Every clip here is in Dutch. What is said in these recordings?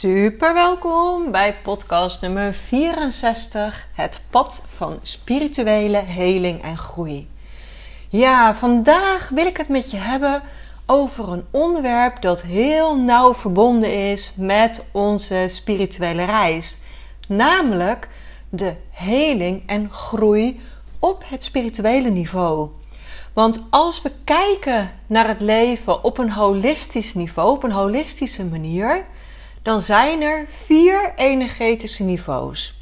Super welkom bij podcast nummer 64, het pad van spirituele heling en groei. Ja, vandaag wil ik het met je hebben over een onderwerp dat heel nauw verbonden is met onze spirituele reis, namelijk de heling en groei op het spirituele niveau. Want als we kijken naar het leven op een holistisch niveau, op een holistische manier, dan zijn er vier energetische niveaus.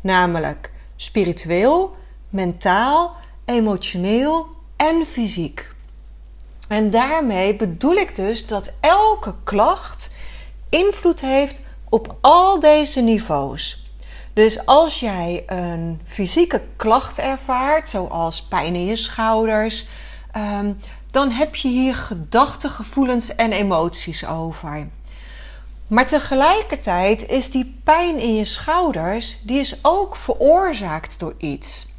Namelijk spiritueel, mentaal, emotioneel en fysiek. En daarmee bedoel ik dus dat elke klacht invloed heeft op al deze niveaus. Dus als jij een fysieke klacht ervaart, zoals pijn in je schouders, ehm, dan heb je hier gedachten, gevoelens en emoties over. Maar tegelijkertijd is die pijn in je schouders, die is ook veroorzaakt door iets.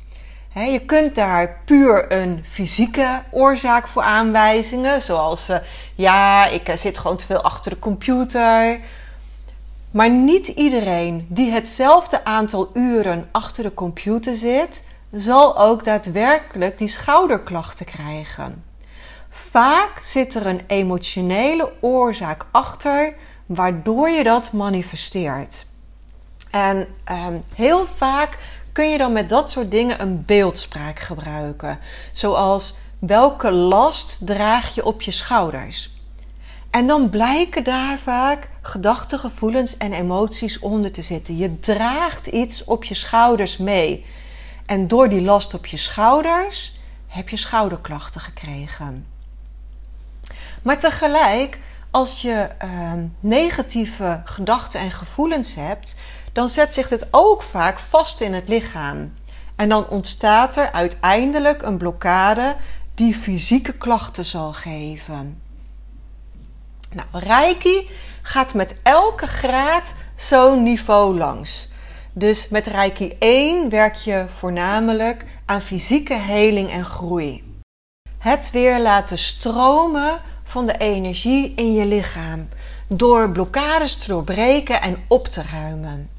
je kunt daar puur een fysieke oorzaak voor aanwijzingen, zoals uh, ja, ik eh, zit gewoon te veel achter de computer. Maar niet iedereen die hetzelfde aantal uren achter de computer zit, zal ook daadwerkelijk die schouderklachten krijgen. Vaak zit er een emotionele oorzaak achter waardoor je dat manifesteert. En um, heel vaak kun je dan met dat soort dingen een beeldspraak gebruiken. Zoals welke last draag je op je schouders? En dan blijken daar vaak gedachten, gevoelens en emoties onder te zitten. Je draagt iets op je schouders mee. En door die last op je schouders heb je schouderklachten gekregen. Maar tegelijk als je uh, negatieve gedachten en gevoelens hebt, dan zet zich dit ook vaak vast in het lichaam. En dan ontstaat er uiteindelijk een blokkade die fysieke klachten zal geven. Nou, Reiki gaat met elke graad zo'n niveau langs. Dus met Reiki 1 werk je voornamelijk aan fysieke heling en groei. Het weer laten stromen van de energie in je lichaam door blokkades te doorbreken en op te ruimen.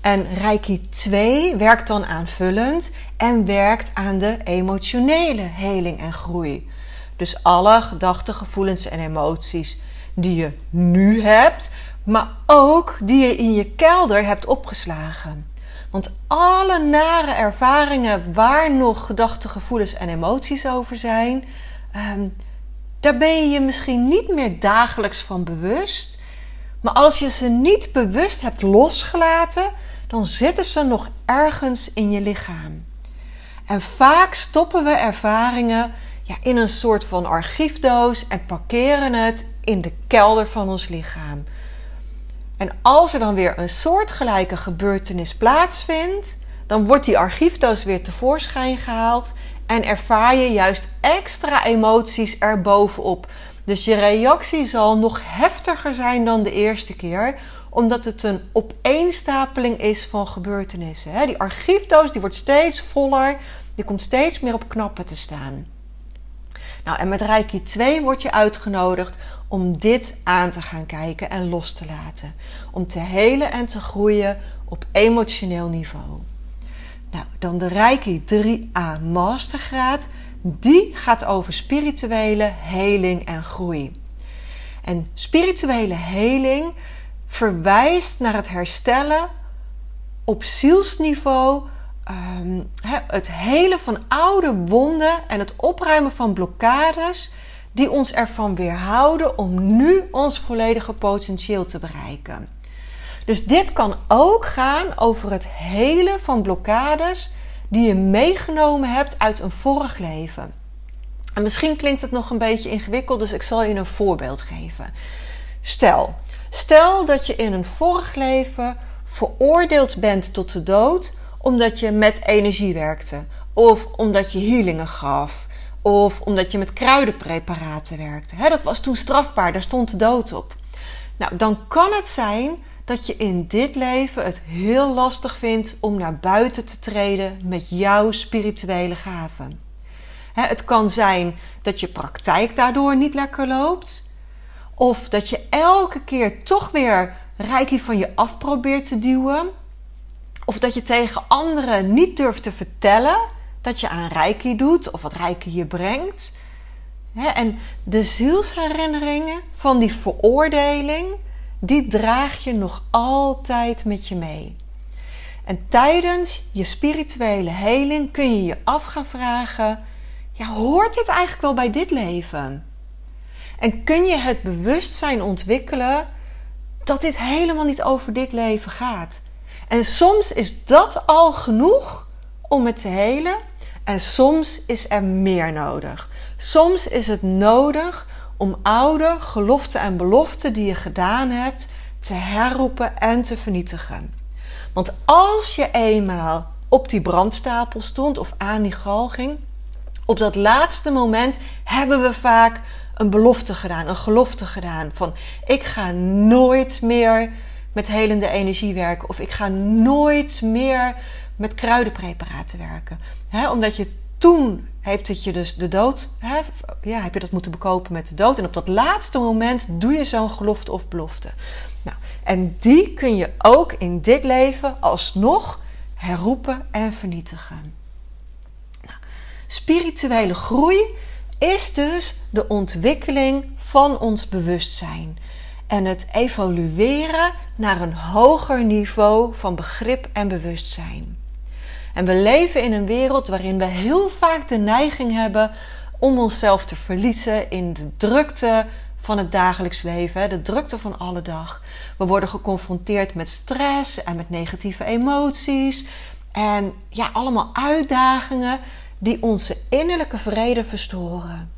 En Reiki 2 werkt dan aanvullend en werkt aan de emotionele heling en groei. Dus alle gedachten, gevoelens en emoties die je nu hebt, maar ook die je in je kelder hebt opgeslagen. Want alle nare ervaringen waar nog gedachten, gevoelens en emoties over zijn, um, daar ben je je misschien niet meer dagelijks van bewust. Maar als je ze niet bewust hebt losgelaten, dan zitten ze nog ergens in je lichaam. En vaak stoppen we ervaringen ja, in een soort van archiefdoos en parkeren het in de kelder van ons lichaam. En als er dan weer een soortgelijke gebeurtenis plaatsvindt, dan wordt die archiefdoos weer tevoorschijn gehaald en ervaar je juist extra emoties erbovenop. Dus je reactie zal nog heftiger zijn dan de eerste keer, omdat het een opeenstapeling is van gebeurtenissen. Die archiefdoos die wordt steeds voller, die komt steeds meer op knappen te staan. Nou, en met Reiki 2 word je uitgenodigd om dit aan te gaan kijken en los te laten. Om te helen en te groeien op emotioneel niveau. Nou, dan de Reiki 3A Mastergraad. Die gaat over spirituele heling en groei. En spirituele heling verwijst naar het herstellen op zielsniveau. Um, het helen van oude wonden en het opruimen van blokkades die ons ervan weerhouden om nu ons volledige potentieel te bereiken. Dus dit kan ook gaan over het helen van blokkades die je meegenomen hebt uit een vorig leven. En misschien klinkt het nog een beetje ingewikkeld, dus ik zal je een voorbeeld geven. Stel, stel dat je in een vorig leven veroordeeld bent tot de dood omdat je met energie werkte, of omdat je healingen gaf, of omdat je met kruidenpreparaten werkte. dat was toen strafbaar, daar stond de dood op. Nou, dan kan het zijn dat je in dit leven het heel lastig vindt om naar buiten te treden met jouw spirituele gaven. Het kan zijn dat je praktijk daardoor niet lekker loopt. Of dat je elke keer toch weer reiki van je af probeert te duwen. Of dat je tegen anderen niet durft te vertellen dat je aan reiki doet of wat reiki je brengt. En de zielsherinneringen van die veroordeling, die draag je nog altijd met je mee. En tijdens je spirituele heling kun je je af gaan vragen: ja, hoort dit eigenlijk wel bij dit leven? En kun je het bewustzijn ontwikkelen dat dit helemaal niet over dit leven gaat? En soms is dat al genoeg om het te helen, en soms is er meer nodig. Soms is het nodig om oude geloften en beloften die je gedaan hebt te herroepen en te vernietigen. Want als je eenmaal op die brandstapel stond of aan die galging, op dat laatste moment hebben we vaak een belofte gedaan, een gelofte gedaan van ik ga nooit meer met helende energie werken of ik ga nooit meer met kruidenpreparaten werken. omdat je toen heeft het je dus de dood, ja, heb je dat moeten bekopen met de dood. En op dat laatste moment doe je zo'n gelofte of belofte. Nou, en die kun je ook in dit leven alsnog herroepen en vernietigen. Nou, spirituele groei is dus de ontwikkeling van ons bewustzijn en het evolueren naar een hoger niveau van begrip en bewustzijn. En we leven in een wereld waarin we heel vaak de neiging hebben om onszelf te verliezen in de drukte van het dagelijks leven, de drukte van alle dag. We worden geconfronteerd met stress en met negatieve emoties en ja, allemaal uitdagingen die onze innerlijke vrede verstoren.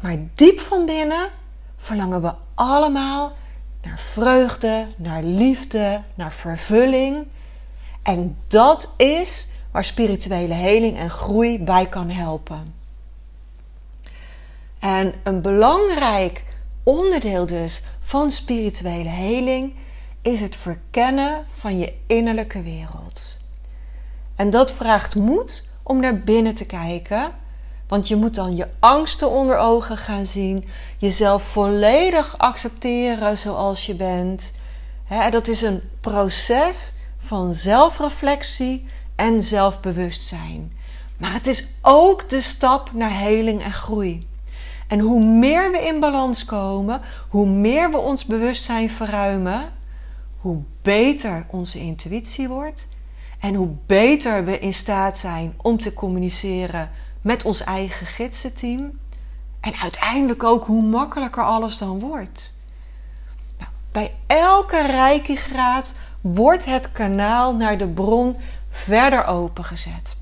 Maar diep van binnen verlangen we allemaal naar vreugde, naar liefde, naar vervulling. En dat is waar spirituele heling en groei bij kan helpen. En een belangrijk onderdeel dus van spirituele heling is het verkennen van je innerlijke wereld. En dat vraagt moed om naar binnen te kijken, want je moet dan je angsten onder ogen gaan zien, jezelf volledig accepteren zoals je bent. dat is een proces van zelfreflectie en zelfbewustzijn. Maar het is ook de stap naar heling en groei. En hoe meer we in balans komen, hoe meer we ons bewustzijn verruimen, hoe beter onze intuïtie wordt en hoe beter we in staat zijn om te communiceren met ons eigen gidsenteam. En uiteindelijk ook hoe makkelijker alles dan wordt. Nou, bij elke graad wordt het kanaal naar de bron verder opengezet.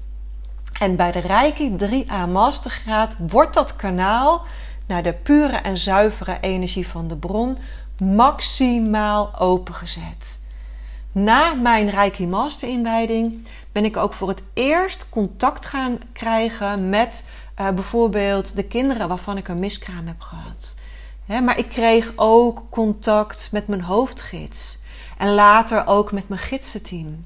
En bij de Reiki 3A Mastergraad wordt dat kanaal naar de pure en zuivere energie van de bron maximaal opengezet. Na mijn Reiki Master inwijding ben ik ook voor het eerst contact gaan krijgen met uh, bijvoorbeeld de kinderen waarvan ik een miskraam heb gehad. maar ik kreeg ook contact met mijn hoofdgids en later ook met mijn gidsenteam.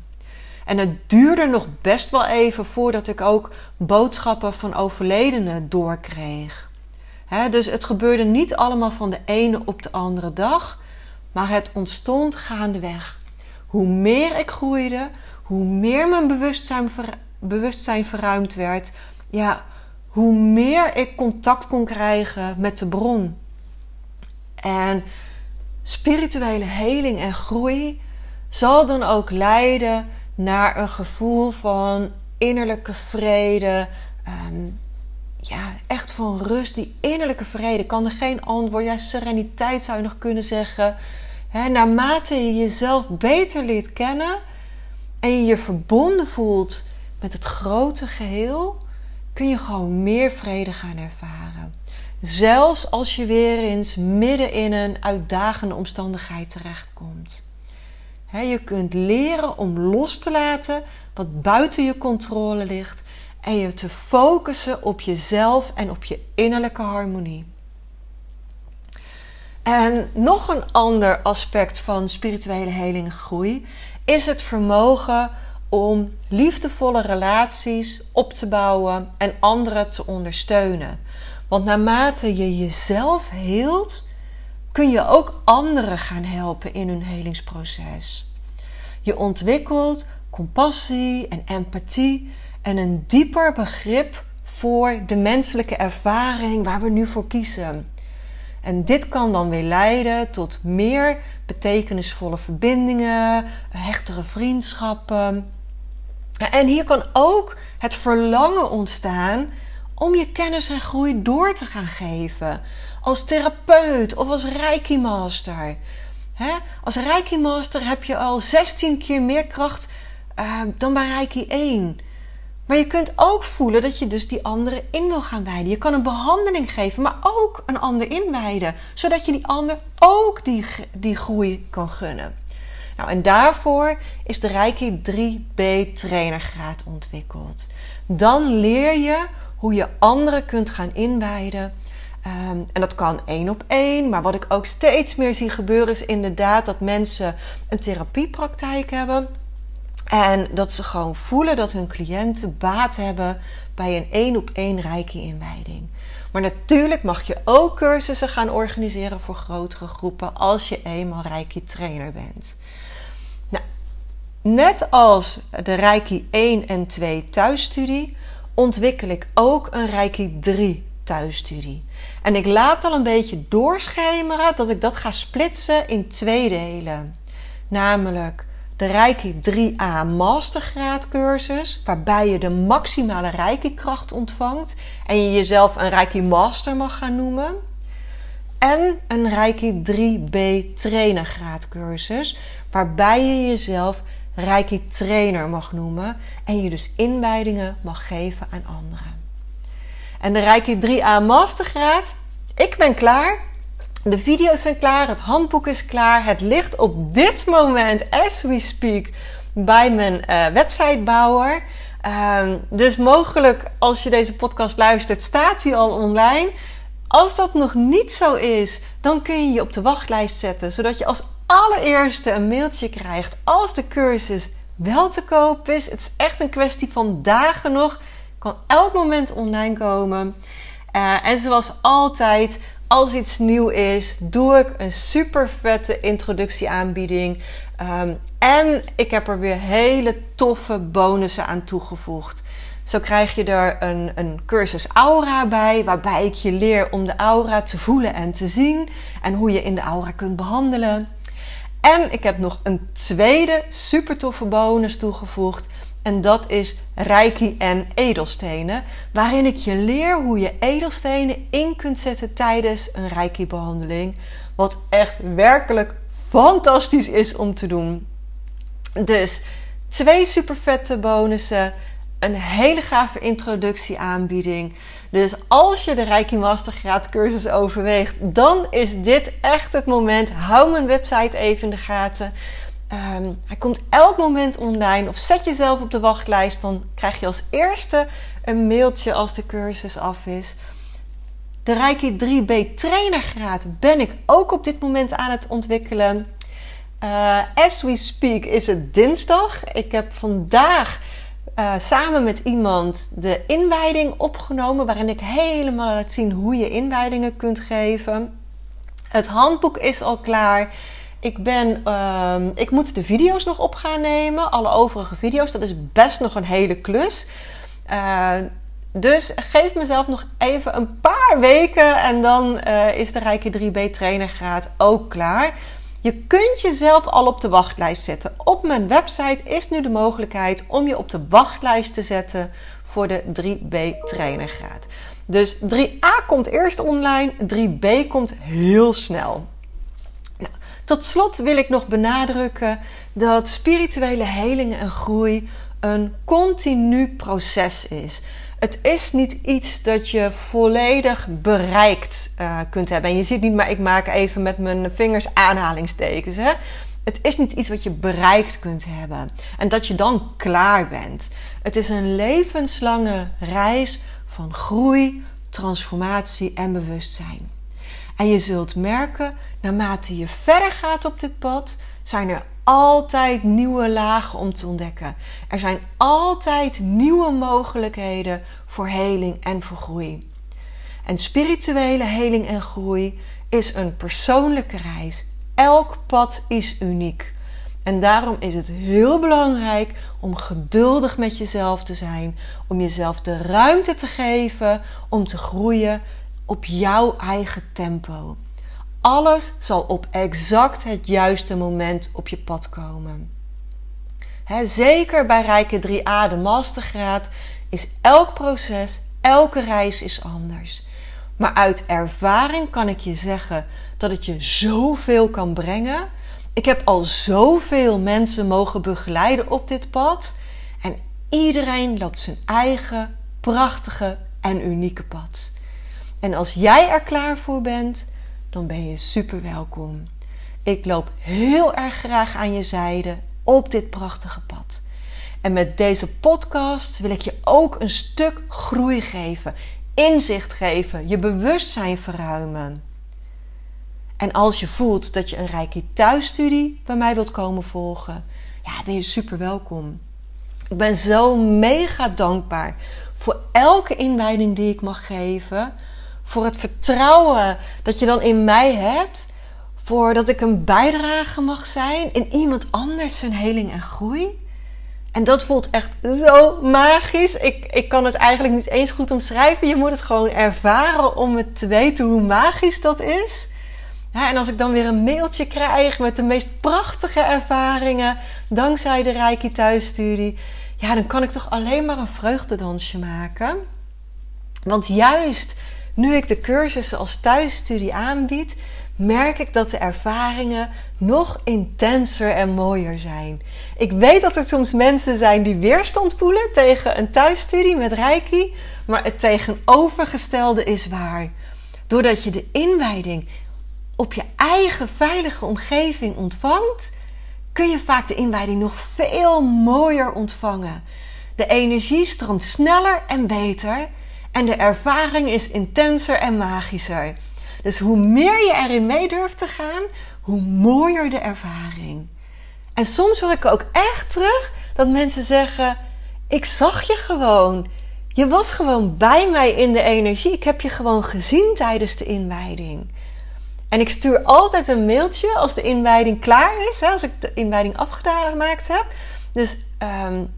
En het duurde nog best wel even voordat ik ook boodschappen van overledenen doorkreeg. dus het gebeurde niet allemaal van de ene op de andere dag, maar het ontstond gaandeweg. Hoe meer ik groeide, hoe meer mijn bewustzijn, bewustzijn verruimd werd, ja, hoe meer ik contact kon krijgen met de bron. En spirituele heling en groei zal dan ook leiden naar een gevoel van innerlijke vrede. Ehm, ja, echt van rust. Die innerlijke vrede kan er geen antwoord. Ja, sereniteit zou je nog kunnen zeggen. Naarmate je jezelf beter leert kennen en je je verbonden voelt met het grote geheel, kun je gewoon meer vrede gaan ervaren. Zelfs als je weer eens midden in een uitdagende omstandigheid terechtkomt. Je kunt leren om los te laten wat buiten je controle ligt en je te focussen op jezelf en op je innerlijke harmonie. En nog een ander aspect van spirituele heling groei is het vermogen om liefdevolle relaties op te bouwen en anderen te ondersteunen. Want naarmate je jezelf heelt, kun je ook anderen gaan helpen in hun helingsproces. Je ontwikkelt compassie en empathie en een dieper begrip voor de menselijke ervaring waar we nu voor kiezen. En dit kan dan weer leiden tot meer betekenisvolle verbindingen, hechtere vriendschappen. En hier kan ook het verlangen ontstaan om je kennis en groei door te gaan geven. Als therapeut of als Reiki Master. Als Reiki Master heb je al 16 keer meer kracht uh, dan bij Reiki 1. Maar je kunt ook voelen dat je dus die andere in wil gaan wijden. Je kan een behandeling geven, maar ook een ander inwijden. Zodat je die ander ook die, die groei kan gunnen. Nou, en daarvoor is de Reiki 3B trainergraad ontwikkeld. Dan leer je hoe je anderen kunt gaan inwijden. Um, en dat kan één op één. Maar wat ik ook steeds meer zie gebeuren is inderdaad dat mensen een therapiepraktijk hebben en dat ze gewoon voelen dat hun cliënten baat hebben bij een één op één rijke inwijding. Maar natuurlijk mag je ook cursussen gaan organiseren voor grotere groepen als je eenmaal Reiki trainer bent. Nou, net als de Reiki 1 en 2 thuisstudie ontwikkel ik ook een Reiki 3 thuisstudie. En ik laat al een beetje doorschemeren dat ik dat ga splitsen in twee delen. Namelijk de Reiki 3A Mastergraad cursus, waarbij je de maximale Reiki kracht ontvangt en je jezelf een Reiki Master mag gaan noemen. En een Reiki 3B trainergraad cursus, waarbij je jezelf Reiki trainer mag noemen en je dus inwijdingen mag geven aan anderen. En de Reiki 3A Mastergraad, ik ben klaar. De video's zijn klaar, het handboek is klaar. Het ligt op dit moment, as we speak, bij mijn uh, websitebouwer. Uh, dus mogelijk als je deze podcast luistert, staat hij al online. Als dat nog niet zo is, dan kun je je op de wachtlijst zetten, zodat je als allereerste een mailtje krijgt als de cursus wel te koop is. Het is echt een kwestie van dagen nog. Kan elk moment online komen. Uh, en zoals altijd, als iets nieuw is, doe ik een super vette introductieaanbieding. Um, en ik heb er weer hele toffe bonussen aan toegevoegd. Zo krijg je er een, een cursus aura bij, waarbij ik je leer om de aura te voelen en te zien. En hoe je in de aura kunt behandelen. En ik heb nog een tweede super toffe bonus toegevoegd. En dat is Reiki en edelstenen, waarin ik je leer hoe je edelstenen in kunt zetten tijdens een Reiki-behandeling. Wat echt werkelijk fantastisch is om te doen. Dus twee super vette bonussen, een hele gave introductieaanbieding. Dus als je de Reiki Mastergraad cursus overweegt, dan is dit echt het moment. Hou mijn website even in de gaten. Um, hij komt elk moment online. Of zet jezelf op de wachtlijst. Dan krijg je als eerste een mailtje als de cursus af is. De Reiki 3B trainergraad ben ik ook op dit moment aan het ontwikkelen. Uh, as we speak is het dinsdag. Ik heb vandaag uh, samen met iemand de inwijding opgenomen. Waarin ik helemaal laat zien hoe je inwijdingen kunt geven. Het handboek is al klaar. Ik, ben, uh, ik moet de video's nog op gaan nemen. Alle overige video's. Dat is best nog een hele klus. Uh, dus geef mezelf nog even een paar weken. En dan uh, is de Rijke 3B trainergraad ook klaar. Je kunt jezelf al op de wachtlijst zetten. Op mijn website is nu de mogelijkheid om je op de wachtlijst te zetten voor de 3B trainergraad. Dus 3A komt eerst online, 3B komt heel snel. Tot slot wil ik nog benadrukken dat spirituele heling en groei een continu proces is. Het is niet iets dat je volledig bereikt uh, kunt hebben. En je ziet niet, maar ik maak even met mijn vingers aanhalingstekens. Hè? Het is niet iets wat je bereikt kunt hebben. En dat je dan klaar bent. Het is een levenslange reis van groei, transformatie en bewustzijn. En je zult merken, naarmate je verder gaat op dit pad, zijn er altijd nieuwe lagen om te ontdekken. Er zijn altijd nieuwe mogelijkheden voor heling en voor groei. En spirituele heling en groei is een persoonlijke reis. Elk pad is uniek. En daarom is het heel belangrijk om geduldig met jezelf te zijn, om jezelf de ruimte te geven om te groeien op jouw eigen tempo. Alles zal op exact het juiste moment op je pad komen. zeker bij Rijke 3A, de mastergraad, is elk proces, elke reis is anders. Maar uit ervaring kan ik je zeggen dat het je zoveel kan brengen. Ik heb al zoveel mensen mogen begeleiden op dit pad. En iedereen loopt zijn eigen prachtige en unieke pad. En als jij er klaar voor bent, dan ben je super welkom. Ik loop heel erg graag aan je zijde op dit prachtige pad. En met deze podcast wil ik je ook een stuk groei geven, inzicht geven, je bewustzijn verruimen. En als je voelt dat je een Reiki thuisstudie bij mij wilt komen volgen, ja, ben je super welkom. Ik ben zo mega dankbaar voor elke inwijding die ik mag geven voor het vertrouwen dat je dan in mij hebt. Voor dat ik een bijdrage mag zijn in iemand anders zijn heling en groei. En dat voelt echt zo magisch. Ik, ik kan het eigenlijk niet eens goed omschrijven. Je moet het gewoon ervaren om het te weten hoe magisch dat is. En als ik dan weer een mailtje krijg met de meest prachtige ervaringen, dankzij de Reiki thuisstudie, ja, dan kan ik toch alleen maar een vreugdedansje maken. Want juist nu ik de cursussen als thuisstudie aanbied, merk ik dat de ervaringen nog intenser en mooier zijn. Ik weet dat er soms mensen zijn die weerstand voelen tegen een thuisstudie met Reiki, maar het tegenovergestelde is waar. Doordat je de inwijding op je eigen veilige omgeving ontvangt, kun je vaak de inwijding nog veel mooier ontvangen. De energie stroomt sneller en beter en de ervaring is intenser en magischer. Dus hoe meer je erin mee durft te gaan, hoe mooier de ervaring. En soms hoor ik ook echt terug dat mensen zeggen: Ik zag je gewoon. Je was gewoon bij mij in de energie. Ik heb je gewoon gezien tijdens de inwijding. En ik stuur altijd een mailtje als de inwijding klaar is, hè, als ik de inwijding afgemaakt heb. Dus um,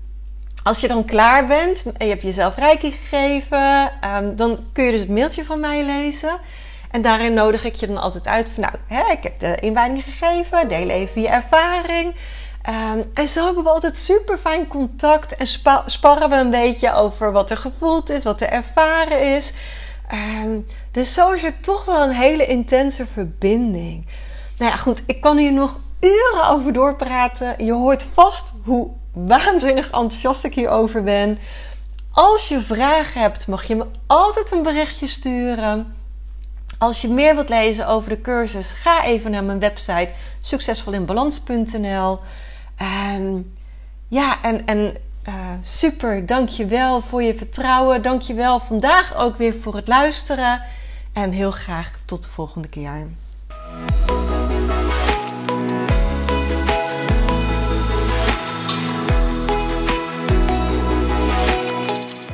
als je dan klaar bent en je hebt jezelf reiki gegeven, um, dan kun je dus het mailtje van mij lezen. En daarin nodig ik je dan altijd uit van, nou, hè, ik heb de inwijding gegeven, deel even je ervaring. Um, en zo hebben we altijd super fijn contact en sparren we een beetje over wat er gevoeld is, wat er ervaren is. Um, dus zo is het toch wel een hele intense verbinding. Nou ja, goed, ik kan hier nog uren over doorpraten. Je hoort vast hoe waanzinnig enthousiast ik hierover ben. Als je vragen hebt, mag je me altijd een berichtje sturen. Als je meer wilt lezen over de cursus, ga even naar mijn website succesvolinbalans.nl. En ja, en, en uh, super, dankjewel voor je vertrouwen. Dankjewel vandaag ook weer voor het luisteren. En heel graag tot de volgende keer.